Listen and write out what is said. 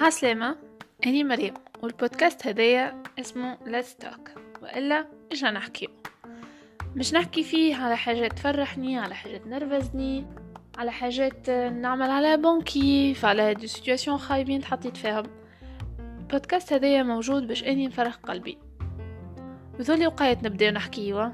عسلامة أني مريم والبودكاست هدايا اسمه Let's Talk وإلا إجا نحكي مش نحكي فيه على حاجات تفرحني على حاجات نرفزني على حاجات نعمل على bon كيف على des situations خايبين تحطيت فيهم. البودكاست هدايا موجود باش أني نفرح قلبي. وذولي وقايت نبدأو نحكيوا